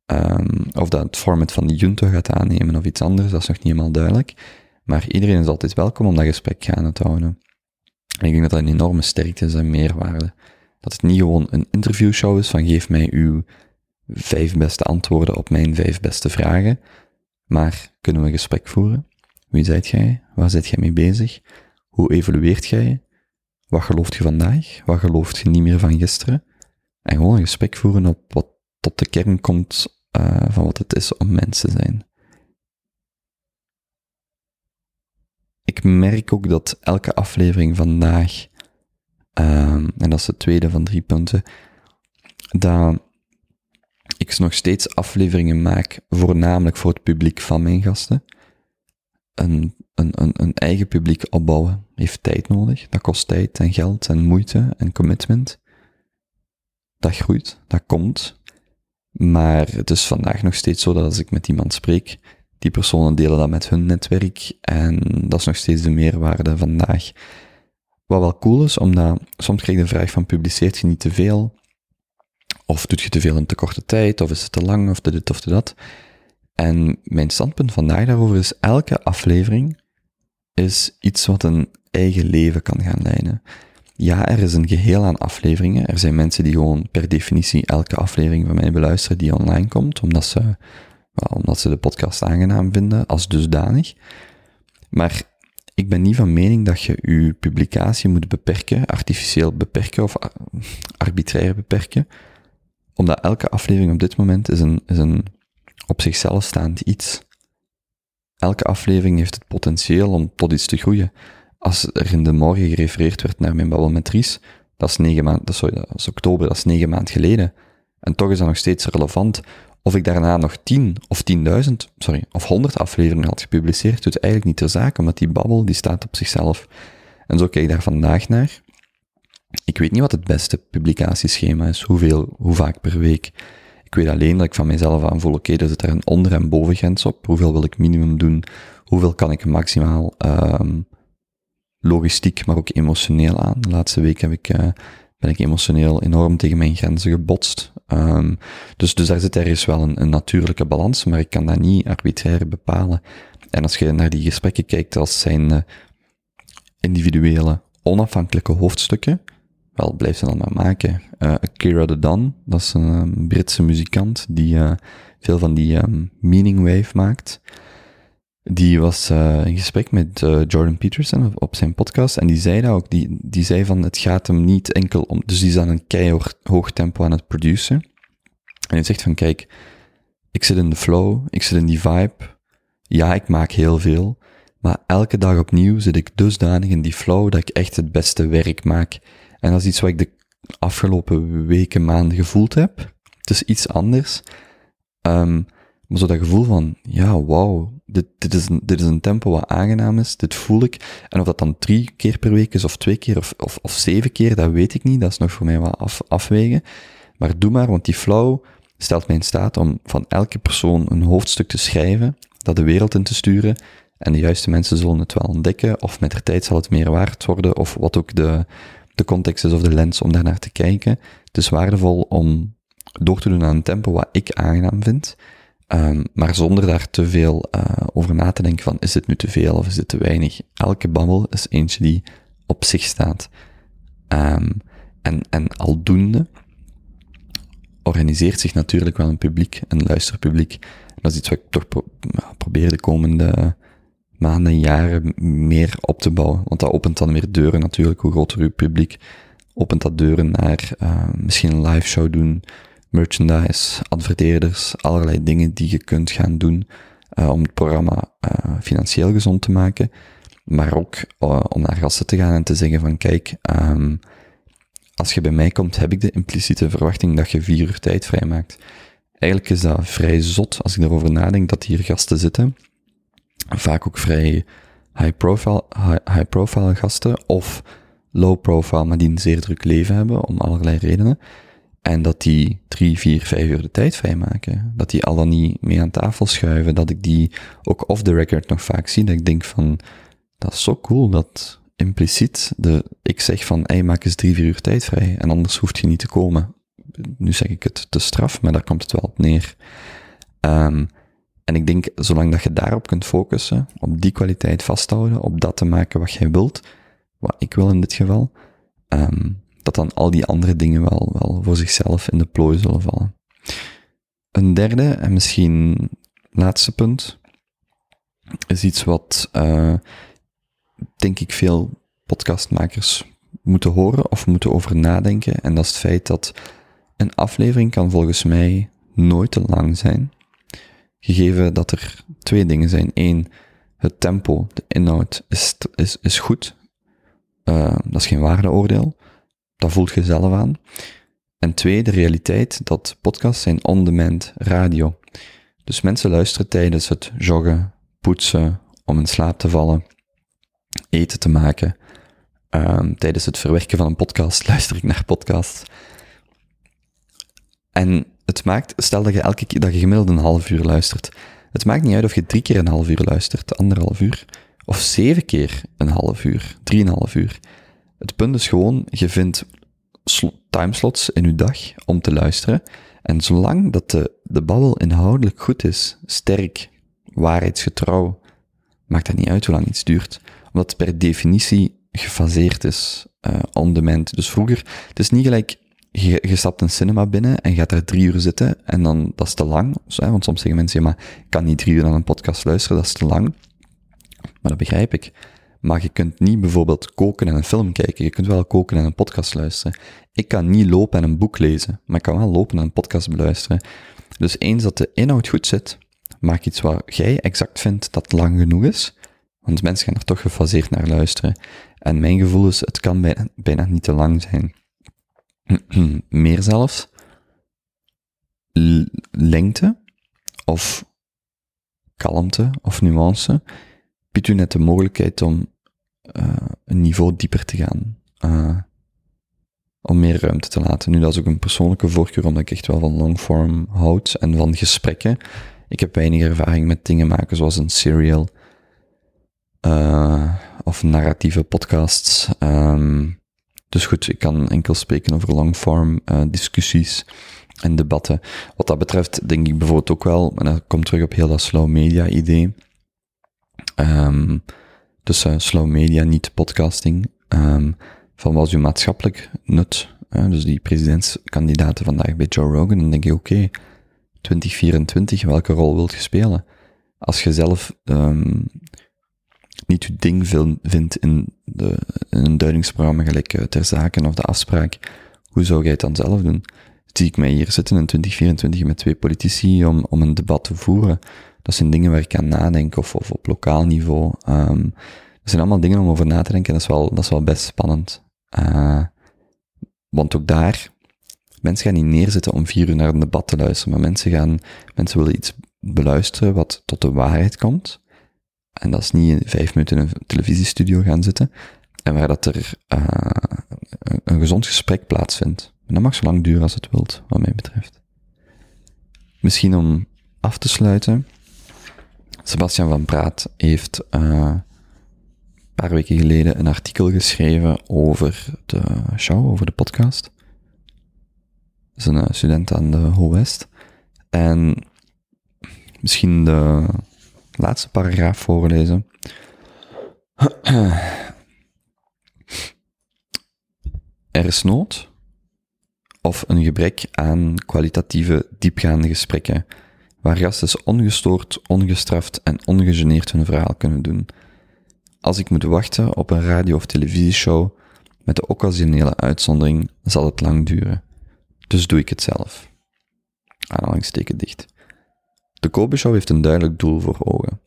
Um, of dat het format van de Junto gaat aannemen of iets anders, dat is nog niet helemaal duidelijk. Maar iedereen is altijd welkom om dat gesprek gaande te houden. En ik denk dat dat een enorme sterkte is en meerwaarde. Dat het niet gewoon een interviewshow is van geef mij uw vijf beste antwoorden op mijn vijf beste vragen, maar kunnen we een gesprek voeren? Wie zijt jij? Waar zit jij mee bezig? Hoe evolueert jij? Wat gelooft je vandaag? Wat gelooft je niet meer van gisteren? En gewoon een gesprek voeren op wat tot de kern komt uh, van wat het is om mens te zijn. ik merk ook dat elke aflevering vandaag, um, en dat is de tweede van drie punten, dat ik nog steeds afleveringen maak, voornamelijk voor het publiek van mijn gasten. Een, een, een, een eigen publiek opbouwen heeft tijd nodig. Dat kost tijd en geld en moeite en commitment. Dat groeit, dat komt. Maar het is vandaag nog steeds zo dat als ik met iemand spreek, die personen delen dat met hun netwerk en dat is nog steeds de meerwaarde vandaag. Wat wel cool is, omdat soms krijg je de vraag van publiceert je niet te veel? Of doet je te veel in te korte tijd? Of is het te lang? Of dit of dat? En mijn standpunt vandaag daarover is, elke aflevering is iets wat een eigen leven kan gaan leiden. Ja, er is een geheel aan afleveringen. Er zijn mensen die gewoon per definitie elke aflevering van mij beluisteren die online komt, omdat ze, omdat ze de podcast aangenaam vinden als dusdanig. Maar ik ben niet van mening dat je je publicatie moet beperken, artificieel beperken of arbitrair beperken, omdat elke aflevering op dit moment is een, is een op zichzelf staand iets. Elke aflevering heeft het potentieel om tot iets te groeien. Als er in de morgen gerefereerd werd naar mijn babbel met Ries, dat is negen maanden, sorry, dat is oktober, dat is negen maanden geleden. En toch is dat nog steeds relevant. Of ik daarna nog tien of tienduizend, sorry, of honderd afleveringen had gepubliceerd, doet eigenlijk niet ter zake, omdat die babbel, die staat op zichzelf. En zo kijk ik daar vandaag naar. Ik weet niet wat het beste publicatieschema is, hoeveel, hoe vaak per week. Ik weet alleen dat ik van mezelf aanvoel, oké, okay, er zit er een onder- en bovengrens op. Hoeveel wil ik minimum doen? Hoeveel kan ik maximaal um, logistiek, maar ook emotioneel aan? De laatste week heb ik, uh, ben ik emotioneel enorm tegen mijn grenzen gebotst. Um, dus, dus daar zit ergens wel een, natuurlijke balans, maar ik kan dat niet arbitrair bepalen. En als je naar die gesprekken kijkt als zijn uh, individuele, onafhankelijke hoofdstukken, wel, blijf ze dan maar maken. Uh, Akira the Don, dat is een Britse muzikant die uh, veel van die um, meaning wave maakt. Die was uh, in gesprek met Jordan Peterson op, op, zijn podcast en die zei dat ook. Die, die zei van het gaat hem niet enkel om, dus die is aan een keihard hoog tempo aan het produceren. En hij zegt van kijk, ik zit in de flow, ik zit in die vibe. Ja, ik maak heel veel, maar elke dag opnieuw zit ik dusdanig in die flow dat ik echt het beste werk maak. En dat is iets wat ik de afgelopen weken, maanden gevoeld heb. Het is iets anders. Um, maar zo dat gevoel van, ja, wauw, dit, dit, is een, is een tempo wat aangenaam is, dit voel ik. En of dat dan drie keer per week is, of twee keer, of, of, of zeven keer, dat weet ik niet. Dat is nog voor mij wat af, afwegen. Maar doe maar, want die flow stelt mij in staat om van elke persoon een hoofdstuk te schrijven, dat de wereld in te sturen. En de juiste mensen zullen het wel ontdekken, of met de tijd zal het meer waard worden, of wat ook de, de context is of de lens om daar naar te kijken. Het is waardevol om door te doen aan een tempo wat ik aangenaam vind, um, maar zonder daar te veel uh, over na te denken van is dit nu te veel of is dit te weinig. Elke babbel is eentje die op zich staat. Um, en, en aldoende organiseert zich natuurlijk wel een publiek, een luisterpubliek. Dat is iets wat ik toch pro probeer de komende maanden, jaren meer op te bouwen. Want dat opent dan weer deuren natuurlijk, hoe groter uw publiek. Opent dat deuren naar uh, misschien een live show doen, merchandise, adverteerders, allerlei dingen die je kunt gaan doen uh, om het programma uh, financieel gezond te maken. Maar ook om naar gasten te gaan en te zeggen van kijk, um, als je bij mij komt, heb ik de impliciete verwachting dat je vier uur tijd vrijmaakt. Eigenlijk is dat vrij zot als ik erover nadenk dat hier gasten zitten vaak ook vrij high profile, high, profile gasten of low profile, maar die een zeer druk leven hebben om allerlei redenen. En dat die drie, vier, vijf uur de tijd vrijmaken. Dat die al dan niet mee aan tafel schuiven. Dat ik die ook off the record nog vaak zie. Dat ik denk van, dat is zo cool dat impliciet de, ik zeg van, hey, maak eens drie, vier uur tijd vrij. En anders hoeft je niet te komen. Nu zeg ik het te straf, maar daar komt het wel op neer. Um, en ik denk, zolang dat je daarop kunt focussen, op die kwaliteit vasthouden, op dat te maken wat jij wilt, wat ik wil in dit geval, um, dat dan al die andere dingen wel, wel voor zichzelf in de plooi zullen vallen. Een derde en misschien laatste punt is iets wat, uh, denk ik, veel podcastmakers moeten horen of moeten over nadenken. En dat is het feit dat een aflevering kan volgens mij nooit te lang zijn. Gegeven dat er twee dingen zijn. Eén, het tempo, de inhoud is, is, is goed. Uh, dat is geen waardeoordeel. Dat voelt je zelf aan. En twee, de realiteit dat podcasts zijn on-demand radio. Dus mensen luisteren tijdens het joggen, poetsen, om in slaap te vallen, eten te maken. Um, tijdens het verwerken van een podcast luister ik naar podcasts. En het maakt, stel dat je elke keer, dat je gemiddeld een half uur luistert. Het maakt niet uit of je drie keer een half uur luistert, anderhalf uur, of zeven keer een half uur, drieënhalf uur. Het punt is gewoon, je vindt timeslots in je dag om te luisteren. En zolang dat de, de babbel inhoudelijk goed is, sterk, waarheidsgetrouw, maakt dat niet uit hoe lang iets duurt. Omdat het per definitie gefaseerd is, uh, on demand. Dus vroeger, het is niet gelijk, je, stapt een cinema binnen en gaat daar drie uur zitten en dan, dat is te lang. Want soms zeggen mensen, ja, maar ik kan niet drie uur naar een podcast luisteren, dat is te lang. Maar dat begrijp ik. Maar je kunt niet bijvoorbeeld koken en een film kijken. Je kunt wel koken en een podcast luisteren. Ik kan niet lopen en een boek lezen, maar ik kan wel lopen en een podcast beluisteren. Dus eens dat de inhoud goed zit, maak iets wat jij exact vindt dat lang genoeg is. Want mensen gaan er toch gefaseerd naar luisteren. En mijn gevoel is, het kan bijna niet te lang zijn. Meer zelfs. lengte of kalmte of nuance biedt u net de mogelijkheid om uh, een niveau dieper te gaan. Uh, om meer ruimte te laten. Nu, dat is ook een persoonlijke voorkeur, omdat ik echt wel van longform houd en van gesprekken. Ik heb weinig ervaring met dingen maken zoals een serial uh, of narratieve podcasts. Um, dus goed, ik kan enkel spreken over longform uh, discussies en debatten. Wat dat betreft denk ik bijvoorbeeld ook wel, en dat komt terug op heel dat slow media idee. Um, dus uh, slow media, niet podcasting. Um, van wat is uw maatschappelijk nut? Uh, dus die presidentskandidaten vandaag bij Joe Rogan, dan denk je, oké, okay, 2024, welke rol wilt je spelen? Als je zelf um, niet je ding vindt in, de, een duidingsprogramma gelijk uh, ter zaken of de afspraak, hoe zou jij het dan zelf doen? Zie ik mij hier zitten in 2024 met twee politici om, om een debat te voeren? Dat zijn dingen waar ik aan nadenk, of, of op lokaal niveau. Um, dat zijn allemaal dingen om over na te denken, dat is wel, dat is wel best spannend. Uh, want ook daar, mensen gaan niet neerzitten om vier uur naar een debat te luisteren, maar mensen gaan, mensen willen iets beluisteren wat tot de waarheid komt. En dat is niet vijf minuten in een televisiestudio gaan zitten, en waar dat er uh, een gezond gesprek plaatsvindt. En dat mag zo lang duren als het wilt, wat mij betreft. Misschien om af te sluiten. Sebastian van Praat heeft uh, een paar weken geleden een artikel geschreven over de show, over de podcast. Dat is een uh, student aan de Ho West. En misschien de laatste paragraaf voorlezen. Er is nood of een gebrek aan kwalitatieve, diepgaande gesprekken, waar gasten ongestoord, ongestraft en ongegeneerd hun verhaal kunnen doen. Als ik moet wachten op een radio- of televisieshow met de occasionele uitzondering, zal het lang duren. Dus doe ik het zelf. Aanhalingsteken dicht. De Kobe Show heeft een duidelijk doel voor ogen.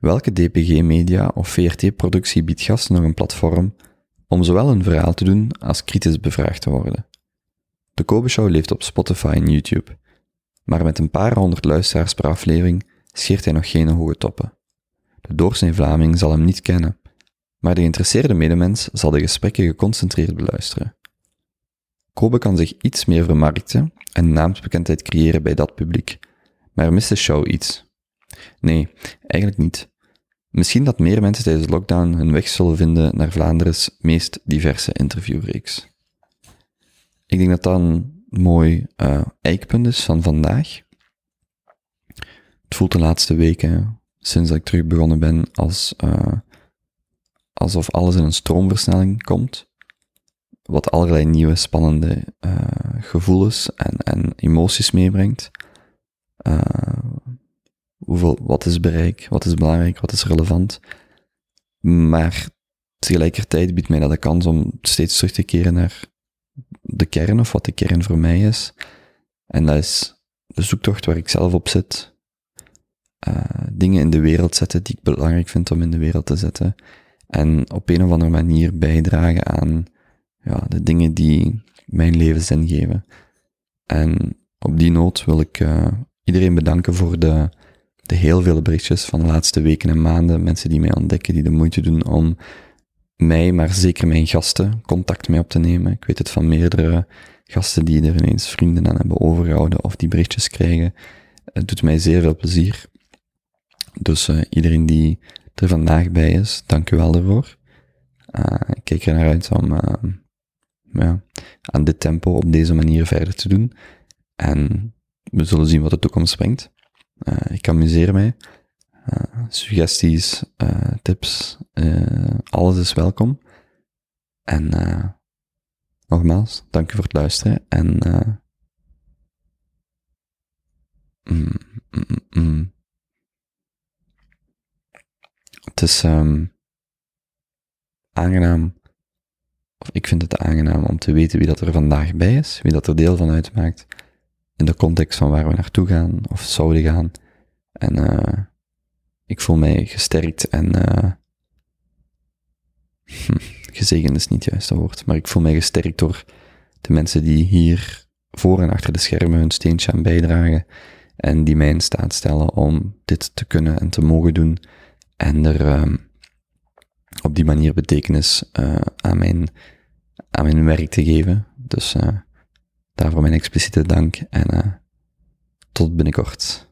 Welke DPG-media of VRT-productie biedt gasten nog een platform om zowel een verhaal te doen als kritisch bevraagd te worden? De Kobe Show leeft op Spotify en YouTube, maar met een paar honderd luisteraars per aflevering scheert hij nog geen hoge toppen. De doorsnee Vlaming zal hem niet kennen, maar de geïnteresseerde medemens zal de gesprekken geconcentreerd beluisteren. Kobe kan zich iets meer vermarkten en naamsbekendheid creëren bij dat publiek, maar mist de show iets. Nee, eigenlijk niet. Misschien dat meer mensen tijdens de lockdown hun weg zullen vinden naar Vlaanderen's meest diverse interviewreeks. Ik denk dat dat een mooi uh, eikpunt is van vandaag. Het voelt de laatste weken, sinds dat ik terug begonnen ben, als, uh, alsof alles in een stroomversnelling komt. Wat allerlei nieuwe spannende uh, gevoelens en, en emoties meebrengt. Hoeveel, wat is bereik, wat is belangrijk, wat is relevant. Maar tegelijkertijd biedt mij dat de kans om steeds terug te keren naar de kern of wat de kern voor mij is. En dat is de zoektocht waar ik zelf op zit. dingen in de wereld zetten die ik belangrijk vind om in de wereld te zetten. En op een of andere manier bijdragen aan ja, de dingen die mijn leven zin geven. En op die noot wil ik uh, iedereen bedanken voor de, de heel vele berichtjes van de laatste weken en maanden. Mensen die mij ontdekken, die de moeite doen om mij, maar zeker mijn gasten, contact mee op te nemen. Ik weet het van meerdere gasten die er ineens vrienden aan hebben overgehouden of die berichtjes krijgen. Het doet mij zeer veel plezier. Dus uh, iedereen die er vandaag bij is, dank u wel daarvoor. Uh, ik kijk er naar uit om uh, ja, aan dit tempo op deze manier verder te doen. En we zullen zien wat de toekomst brengt. ik amuseer mij. suggesties, tips, alles is welkom. En nogmaals, dank u voor het luisteren. En mm, mm, mm, het is um, aangenaam, of ik vind het aangenaam om te weten wie dat er vandaag bij is, wie dat er deel van uitmaakt, in de context van waar we naartoe gaan, of zouden gaan. En uh, ik voel mij gesterkt en uh, gezegend is niet het juiste woord, maar ik voel mij gesterkt door de mensen die hier voor en achter de schermen hun steentje aan bijdragen en die mij in staat stellen om dit te kunnen en te mogen doen en er uh, op die manier betekenis uh, aan, mijn, aan mijn werk te geven. Dus daarvoor mijn expliciete dank en tot binnenkort.